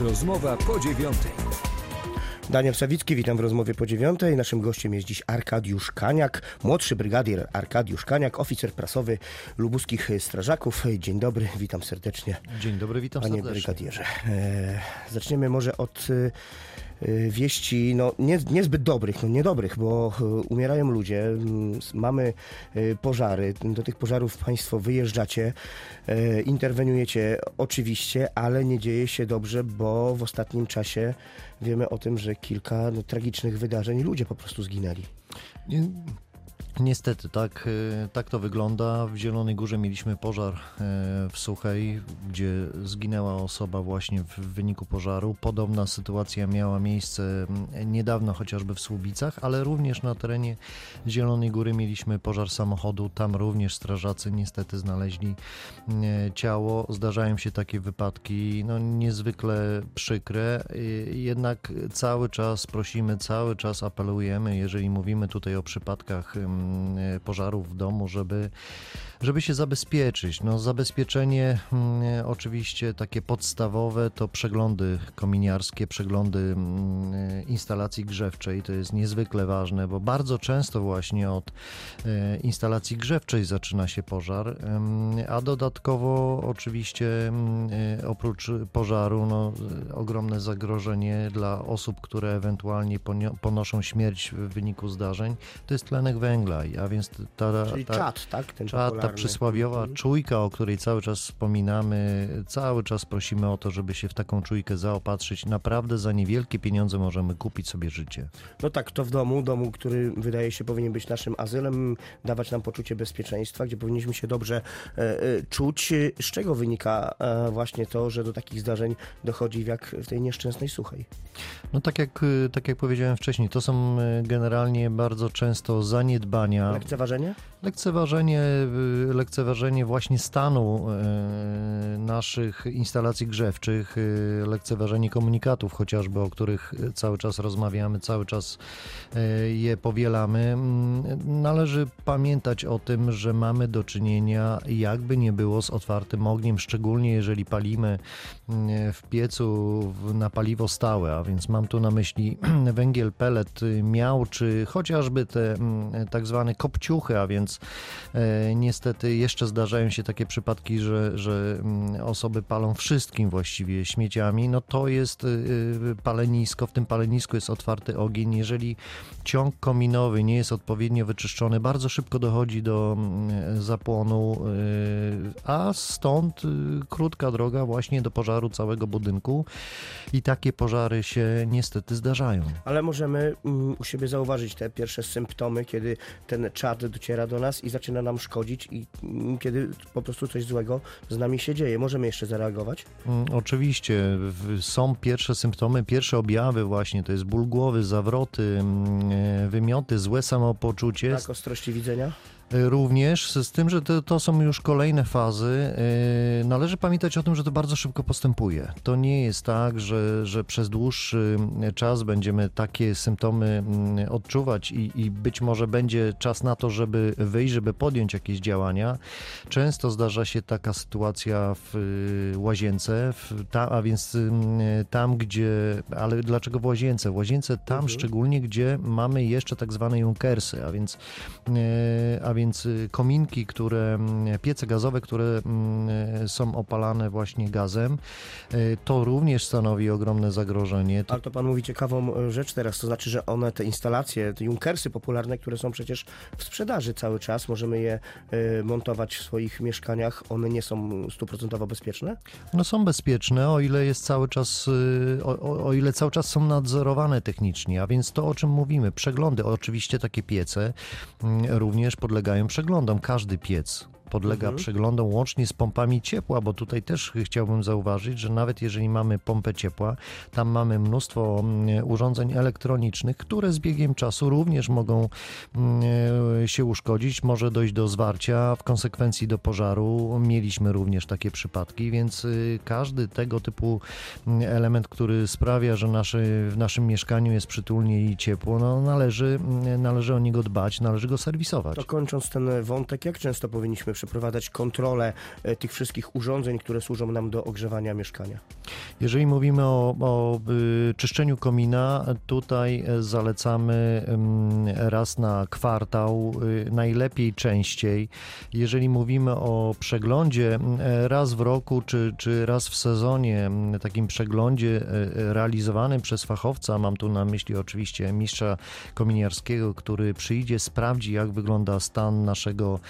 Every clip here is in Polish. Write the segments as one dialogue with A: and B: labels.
A: Rozmowa po dziewiątej.
B: Daniel Sawicki, witam w rozmowie po dziewiątej. Naszym gościem jest dziś Arkadiusz Kaniak, młodszy brygadier Arkadiusz Kaniak, oficer prasowy lubuskich strażaków. Dzień dobry, witam serdecznie.
C: Dzień dobry, witam
B: Panie
C: serdecznie.
B: brygadierze. E, zaczniemy może od e, wieści no, nie, niezbyt dobrych, no niedobrych, bo e, umierają ludzie, s- mamy pożary, do tych pożarów Państwo wyjeżdżacie, interweniujecie oczywiście, ale nie dzieje się dobrze, bo w ostatnim czasie wiemy o tym, że kilka no, tragicznych wydarzeń ludzie po prostu zginęli.
C: Nie- Niestety, tak, e, tak to wygląda. W Zielonej Górze mieliśmy pożar e, w Suchej, gdzie zginęła osoba właśnie w wyniku pożaru. Podobna sytuacja miała miejsce mm, niedawno chociażby w Słubicach, ale również na terenie Zielonej Góry mieliśmy pożar samochodu. Tam również strażacy niestety znaleźli e, ciało. Zdarzają się takie wypadki, no niezwykle przykre. E, Jednak cały czas prosimy, cały czas apelujemy, jeżeli mówimy tutaj o przypadkach mm, pożarów w domu, żeby, żeby się zabezpieczyć. No, zabezpieczenie mm, oczywiście takie podstawowe to przeglądy kominiarskie, przeglądy mm, instalacji grzewczej. To jest niezwykle ważne, bo bardzo często właśnie od e, instalacji grzewczej zaczyna się pożar, a dodatkowo oczywiście mm, e, oprócz pożaru no, e, ogromne zagrożenie dla osób, które ewentualnie ponoszą śmierć w wyniku zdarzeń, to jest tlenek węgla, a więc ta,
B: Czyli
C: ta,
B: czat, tak? Ten
C: Czad, ta
B: popularny. Mhm.
C: czujka, o której cały czas wspominamy, cały czas prosimy o to, żeby się w taką czujkę zaopatrzyć. Naprawdę za niewielkie pieniądze możemy kupić sobie życie.
B: No tak, to w domu, domu, który wydaje się powinien być naszym azylem, dawać nam poczucie bezpieczeństwa, gdzie powinniśmy się dobrze e, e, czuć. Z czego wynika e, właśnie to, że do takich zdarzeń dochodzi jak w tej nieszczęsnej suchej?
C: No tak jak, y, tak jak powiedziałem wcześniej, to są y, generalnie bardzo często zaniedbania.
B: Lekceważenie?
C: Lekceważenie, y, lekceważenie właśnie stanu y, naszych instalacji grzewczych, y, lekceważenie komunikatów chociażby, o których cały czas rozmawiamy, cały czas je powielamy. Mm, Należy pamiętać o tym, że mamy do czynienia jakby nie było z otwartym ogniem, szczególnie jeżeli palimy w piecu na paliwo stałe, a więc mam tu na myśli węgiel, pelet, miał, czy chociażby te mm, tak zwane kopciuchy, a więc e, niestety jeszcze zdarzają się takie przypadki, że, że mm, osoby palą wszystkim właściwie śmieciami, no to jest y, y, palenisko, w tym palenisku jest otwarty ogień. Jeżeli ciąg kominowy nie jest odpowiednio wyczyszczony, bardzo szybko dochodzi do mm, zapłonu, y, a stąd krótka droga właśnie do pożaru całego budynku i takie pożary się niestety zdarzają.
B: Ale możemy mm, u siebie zauważyć te pierwsze symptomy, kiedy ten czad dociera do nas i zaczyna nam szkodzić i kiedy po prostu coś złego z nami się dzieje. Możemy jeszcze zareagować?
C: Mm, Oczywiście są pierwsze symptomy, pierwsze objawy właśnie, to jest ból głowy, zawroty, mm, e, wymioty, złe samopoczucie.
B: Tak, ostrości widzenia?
C: Również, z tym, że to, to są już kolejne fazy. E, Należy pamiętać o tym, że to bardzo szybko postępuje. To nie jest tak, że, że przez dłuższy czas będziemy takie symptomy mm, odczuwać i, i być może będzie czas na to, żeby wyjść, żeby podjąć jakieś działania. Często zdarza się taka sytuacja w y, łazience, w, a więc y, tam, gdzie. Ale dlaczego w łazience? W łazience tam
B: Mhm.
C: szczególnie, gdzie mamy jeszcze tak zwane junkersy, a więc, y, a więc y, kominki, które, mm, piece gazowe, które mm, są opalane właśnie gazem. Y, To również stanowi ogromne zagrożenie.
B: Ale to pan mówi ciekawą rzecz teraz, to znaczy, że one, te instalacje, te junkersy popularne, które są przecież w sprzedaży cały czas, możemy je montować w swoich mieszkaniach, one nie są stuprocentowo bezpieczne?
C: No są bezpieczne, o ile jest cały czas, y, o, o, o ile cały czas są nadzorowane technicznie, a więc to o czym mówimy, przeglądy, oczywiście takie piece mm, również podlegają przeglądom, każdy piec podlega
B: Mhm.
C: przeglądom łącznie z pompami ciepła, bo tutaj też chciałbym zauważyć, że nawet jeżeli mamy pompę ciepła, tam mamy mnóstwo mm, urządzeń elektronicznych, które z biegiem czasu również mogą mm, się uszkodzić, może dojść do zwarcia, w konsekwencji do pożaru. Mieliśmy również takie przypadki, więc y, każdy tego typu mm, element, który sprawia, że nasze, w naszym mieszkaniu jest przytulnie i ciepło, no należy, należy o niego dbać, należy go serwisować.
B: To kończąc ten wątek, jak często powinniśmy przeprowadzać kontrolę e, tych wszystkich urządzeń, które służą nam do ogrzewania mieszkania?
C: Jeżeli mówimy o, o y, czyszczeniu komina, tutaj e, zalecamy ym, raz na kwartał, y, najlepiej częściej. Jeżeli mówimy o przeglądzie y, raz w roku czy, czy raz w sezonie, takim przeglądzie realizowanym przez fachowca, mam tu na myśli oczywiście mistrza kominiarskiego, który przyjdzie, sprawdzi jak wygląda stan naszego,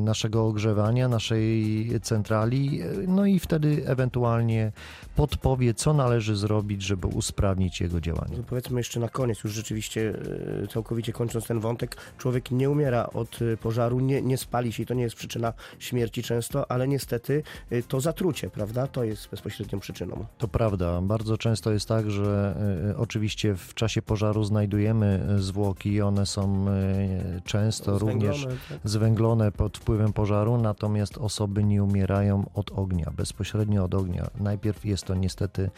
C: naszego ogrzewania, naszej centrali, y, no i wtedy ewentualnie podpowie, co należy zrobić, żeby usprawnić jego działanie.
B: Powiedzmy jeszcze na koniec, już rzeczywiście e, całkowicie kończąc ten wątek, człowiek nie umiera od e, pożaru, nie, nie spali się i to nie jest przyczyna śmierci często, ale niestety e, to zatrucie, prawda? To jest bezpośrednią przyczyną.
C: To prawda. Bardzo często jest tak, że e, oczywiście w czasie pożaru znajdujemy e, zwłoki. One są e, często również
B: tak?
C: zwęglone pod wpływem pożaru, natomiast osoby nie umierają od ognia, bezpośrednio od ognia. Najpierw jest to niestety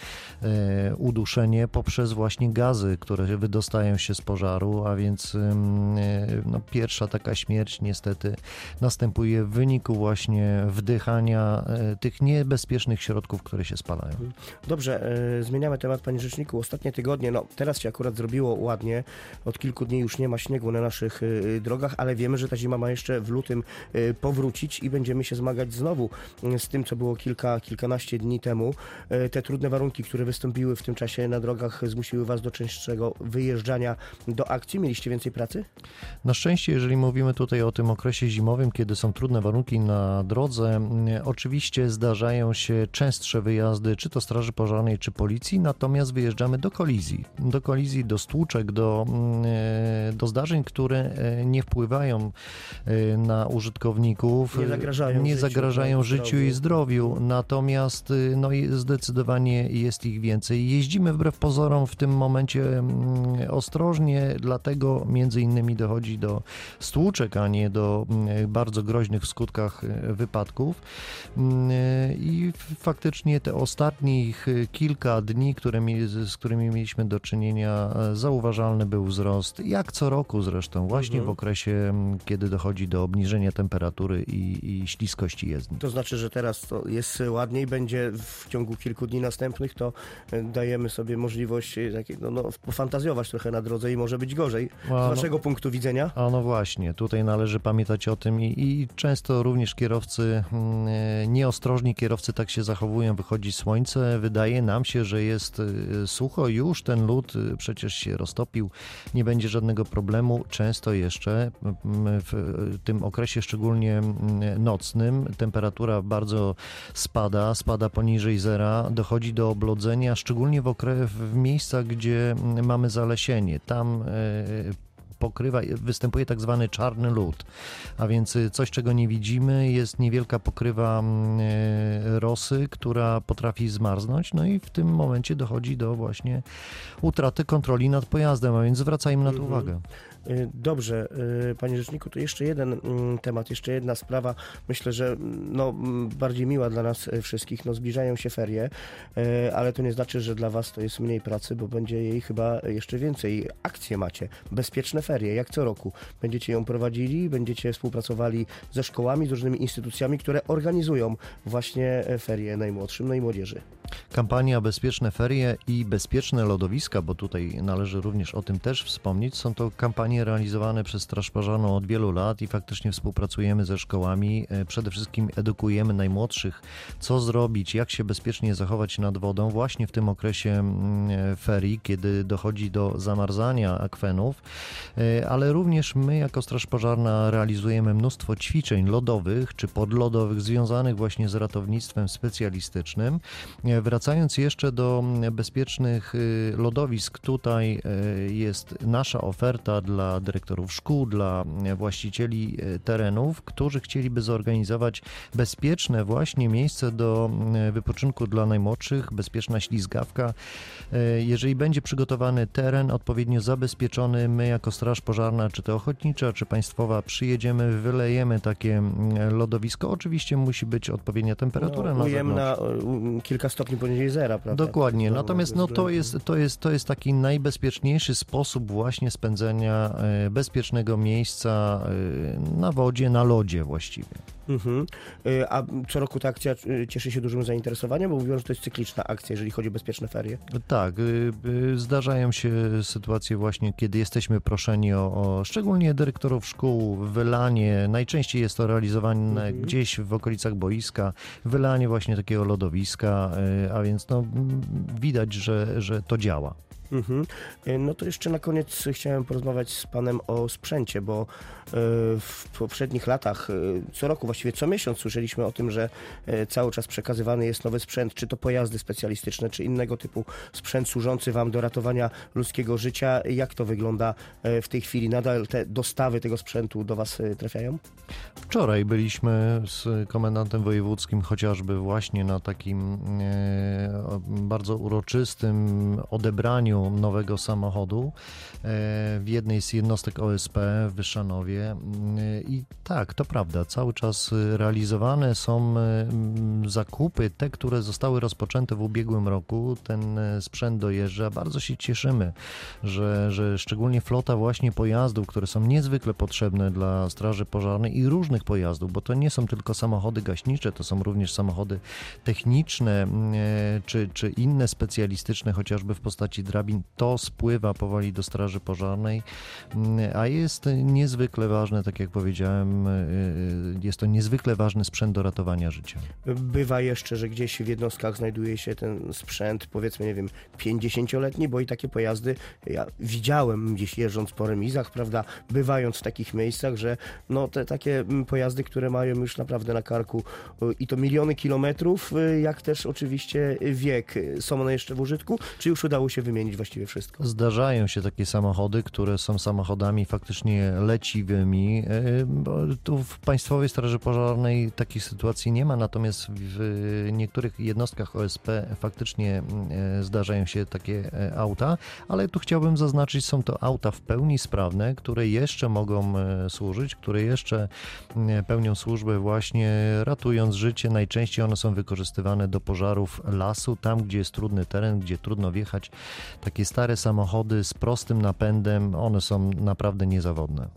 C: e, uduszenie poprzez właśnie gazy, które wydostają się z pożaru, a więc e, no, pierwsza taka śmierć niestety następuje w wyniku właśnie wdychania e, tych niebezpiecznych środków, które się spalają.
B: Dobrze, zmieniamy temat, panie rzeczniku. Ostatnie tygodnie, no teraz się akurat zrobiło ładnie. Od kilku dni już nie ma śniegu na naszych drogach, ale wiemy, że ta zima ma jeszcze w lutym powrócić i będziemy się zmagać znowu e, z tym, co było kilka, kilkanaście dni temu. E, Te trudne warunki, które wystąpiły w tym czasie na drogach, zmusiły was do częstszego wyjeżdżania do akcji. Mieliście więcej pracy?
C: Na szczęście, jeżeli mówimy tutaj o tym okresie zimowym, kiedy są trudne warunki na drodze, oczywiście zdarzają się częstsze wyjazdy, czy to Straży Pożarnej, czy Policji, natomiast wyjeżdżamy do kolizji. Do kolizji, do stłuczek, do, do zdarzeń, które nie wpływają e, użytkowników,
B: Nie zagrażają
C: nie
B: życiu,
C: zagrażają życiu i
B: zdrowiu.
C: natomiast y, no, i zdecydowanie jest ich więcej. Jeździmy wbrew pozorom w tym momencie mm, ostrożnie, dlatego między innymi dochodzi do stłuczek, a nie do mm, bardzo groźnych w skutkach y, wypadków. Mm, y, I faktycznie te ostatnich y, kilka dni, które mi, z którymi mieliśmy do czynienia, e, zauważalny był wzrost, jak co roku zresztą, właśnie
B: Mhm.
C: w okresie, kiedy dochodzi do obniżenia temperatury i, i śliskości jezdni.
B: To znaczy, że teraz to jest ładniej, będzie w ciągu kilku dni następnych, to e, dajemy sobie możliwość e, takiego, no, pofantazjować trochę na drodze i może być gorzej.
C: A,
B: Z
C: no-
B: waszego punktu widzenia?
C: A no właśnie, tutaj należy pamiętać o tym i, i często również kierowcy, mm, nieostrożni kierowcy tak się zachowują, wychodzi słońce, wydaje nam się, że jest e, sucho, już ten lód e, przecież się roztopił, nie będzie żadnego problemu. Często jeszcze mm, w e, tym okresie szczególnie mm, nocnym temperatura bardzo spada, spada poniżej zera, dochodzi do oblodzenia, szczególnie w, okre- w miejscach, gdzie mm, mamy zalesienie. Tam pokrywa, występuje tak zwany czarny lód, a więc y, coś, czego nie widzimy, jest niewielka pokrywa mm, e, rosy, która potrafi zmarznąć, no i w tym momencie dochodzi do właśnie utraty kontroli nad pojazdem, a więc zwracajmy na to
B: Mhm.
C: uwagę.
B: Y, Dobrze, y, panie rzeczniku, to jeszcze jeden mm, temat, jeszcze jedna sprawa, myślę, że mm, no, bardziej miła dla nas y, wszystkich. No, zbliżają się ferie, ale to nie znaczy, że dla was to jest mniej pracy, bo będzie jej chyba jeszcze więcej. Akcje macie, bezpieczne ferie, jak co roku. Będziecie ją prowadzili, będziecie współpracowali ze szkołami, z różnymi instytucjami, które organizują właśnie e, ferie najmłodszym, no i młodzieży.
C: Kampania Bezpieczne Ferie i Bezpieczne Lodowiska, bo tutaj należy również o tym też wspomnieć. Są to kampanie realizowane przez Straż Pożarną od wielu lat i faktycznie współpracujemy ze szkołami. E, Przede wszystkim edukujemy najmłodszych, co zrobić, jak się bezpiecznie zachować nad wodą właśnie w tym okresie mm, e, ferii, kiedy dochodzi do zamarzania akwenów, E, ale również my jako Straż Pożarna realizujemy mnóstwo ćwiczeń lodowych czy podlodowych związanych właśnie z ratownictwem specjalistycznym. Wracając jeszcze do bezpiecznych y, lodowisk, tutaj e, jest nasza oferta dla dyrektorów szkół, dla właścicieli e, terenów, którzy chcieliby zorganizować bezpieczne właśnie miejsce do wypoczynku dla najmłodszych, bezpieczna ślizgawka. Jeżeli będzie przygotowany teren odpowiednio zabezpieczony, my jako Straż Pożarna, czy to ochotnicza, czy państwowa, przyjedziemy, wylejemy takie mm, lodowisko. Oczywiście musi być odpowiednia temperatura
B: No,
C: na
B: ujemna,
C: zewnątrz.
B: y, kilka stopni stopni poniżej zera, prawda?
C: Dokładnie.
B: To
C: Natomiast no, to, jest, to, jest, to jest taki najbezpieczniejszy sposób właśnie spędzenia e, bezpiecznego miejsca e, na wodzie, na lodzie właściwie.
B: Mhm. Y, A co roku ta akcja cieszy się dużym zainteresowaniem, bo mówią, że to jest cykliczna akcja, jeżeli chodzi o bezpieczne ferie.
C: Tak, zdarzają się sytuacje właśnie, kiedy jesteśmy proszeni o, o szczególnie dyrektorów szkół, wylanie, najczęściej jest to realizowane
B: Mhm.
C: gdzieś w okolicach boiska, wylanie właśnie takiego lodowiska, a więc no, widać, że, że to działa.
B: Mhm. Y, No to jeszcze na koniec chciałem porozmawiać z panem o sprzęcie, bo y, w poprzednich latach, y, co roku, właściwie co miesiąc słyszeliśmy o tym, że cały czas przekazywany jest nowy sprzęt, czy to pojazdy specjalistyczne, czy innego typu sprzęt służący wam do ratowania ludzkiego życia. Jak to wygląda w tej chwili? Nadal te dostawy tego sprzętu do was trafiają?
C: Wczoraj byliśmy z komendantem wojewódzkim chociażby właśnie na takim e, bardzo uroczystym odebraniu nowego samochodu e, w jednej z jednostek OSP w Wyszanowie. E, I tak, to prawda, cały czas realizowane są e, zakupy, te, które zostały rozpoczęte w ubiegłym roku. Ten sprzęt dojeżdża. Bardzo się cieszymy, że, że szczególnie flota właśnie pojazdów, które są niezwykle potrzebne dla Straży Pożarnej i różnych pojazdów, bo to nie są tylko samochody gaśnicze, to są również samochody techniczne czy, czy inne specjalistyczne, chociażby w postaci drabin. To spływa powoli do Straży Pożarnej, mm, a jest niezwykle ważne, tak jak powiedziałem, e, e, jest to niezwykle ważny sprzęt do ratowania życia.
B: Bywa jeszcze, że gdzieś w jednostkach znajduje się ten sprzęt, powiedzmy, nie wiem, 50-letni, bo i takie pojazdy ja widziałem gdzieś jeżdżąc po remizach, prawda, bywając w takich miejscach, że no te takie mm, pojazdy, które mają już naprawdę na karku y, i to miliony kilometrów, y, jak też oczywiście wiek. Y, Są one jeszcze w użytku, czy już udało się wymienić właściwie wszystko?
C: Zdarzają się takie samochody, które są samochodami faktycznie leciwymi. e, Tu w Państwowej Straży Pożarnej takiej sytuacji nie ma, natomiast w niektórych jednostkach OSP faktycznie e, zdarzają się takie e, auta, ale tu chciałbym zaznaczyć, są to auta w pełni sprawne, które jeszcze mogą służyć, które jeszcze pełnią służbę właśnie ratując życie. Najczęściej one są wykorzystywane do pożarów lasu, tam gdzie jest trudny teren, gdzie trudno wjechać. Takie stare samochody z prostym napędem, one są naprawdę niezawodne.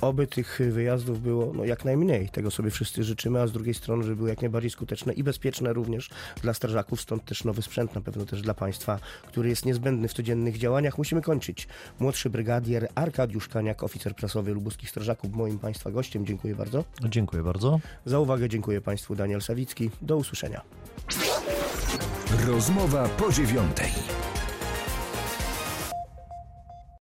B: Oby tych wyjazdów było no, jak najmniej. Tego sobie wszyscy życzymy, a z drugiej strony, żeby były jak najbardziej skuteczne i bezpieczne również dla strażaków. Stąd też nowy sprzęt na pewno też dla państwa, który jest niezbędny w codziennych działaniach. Musimy kończyć. Młodszy brygadier Arkadiusz Kaniak, oficer prasowy lubuskich strażaków, moim państwa gościem. Dziękuję bardzo.
C: Dziękuję bardzo.
B: Za uwagę dziękuję państwu Daniel Sawicki. Do usłyszenia.
A: Rozmowa po dziewiątej.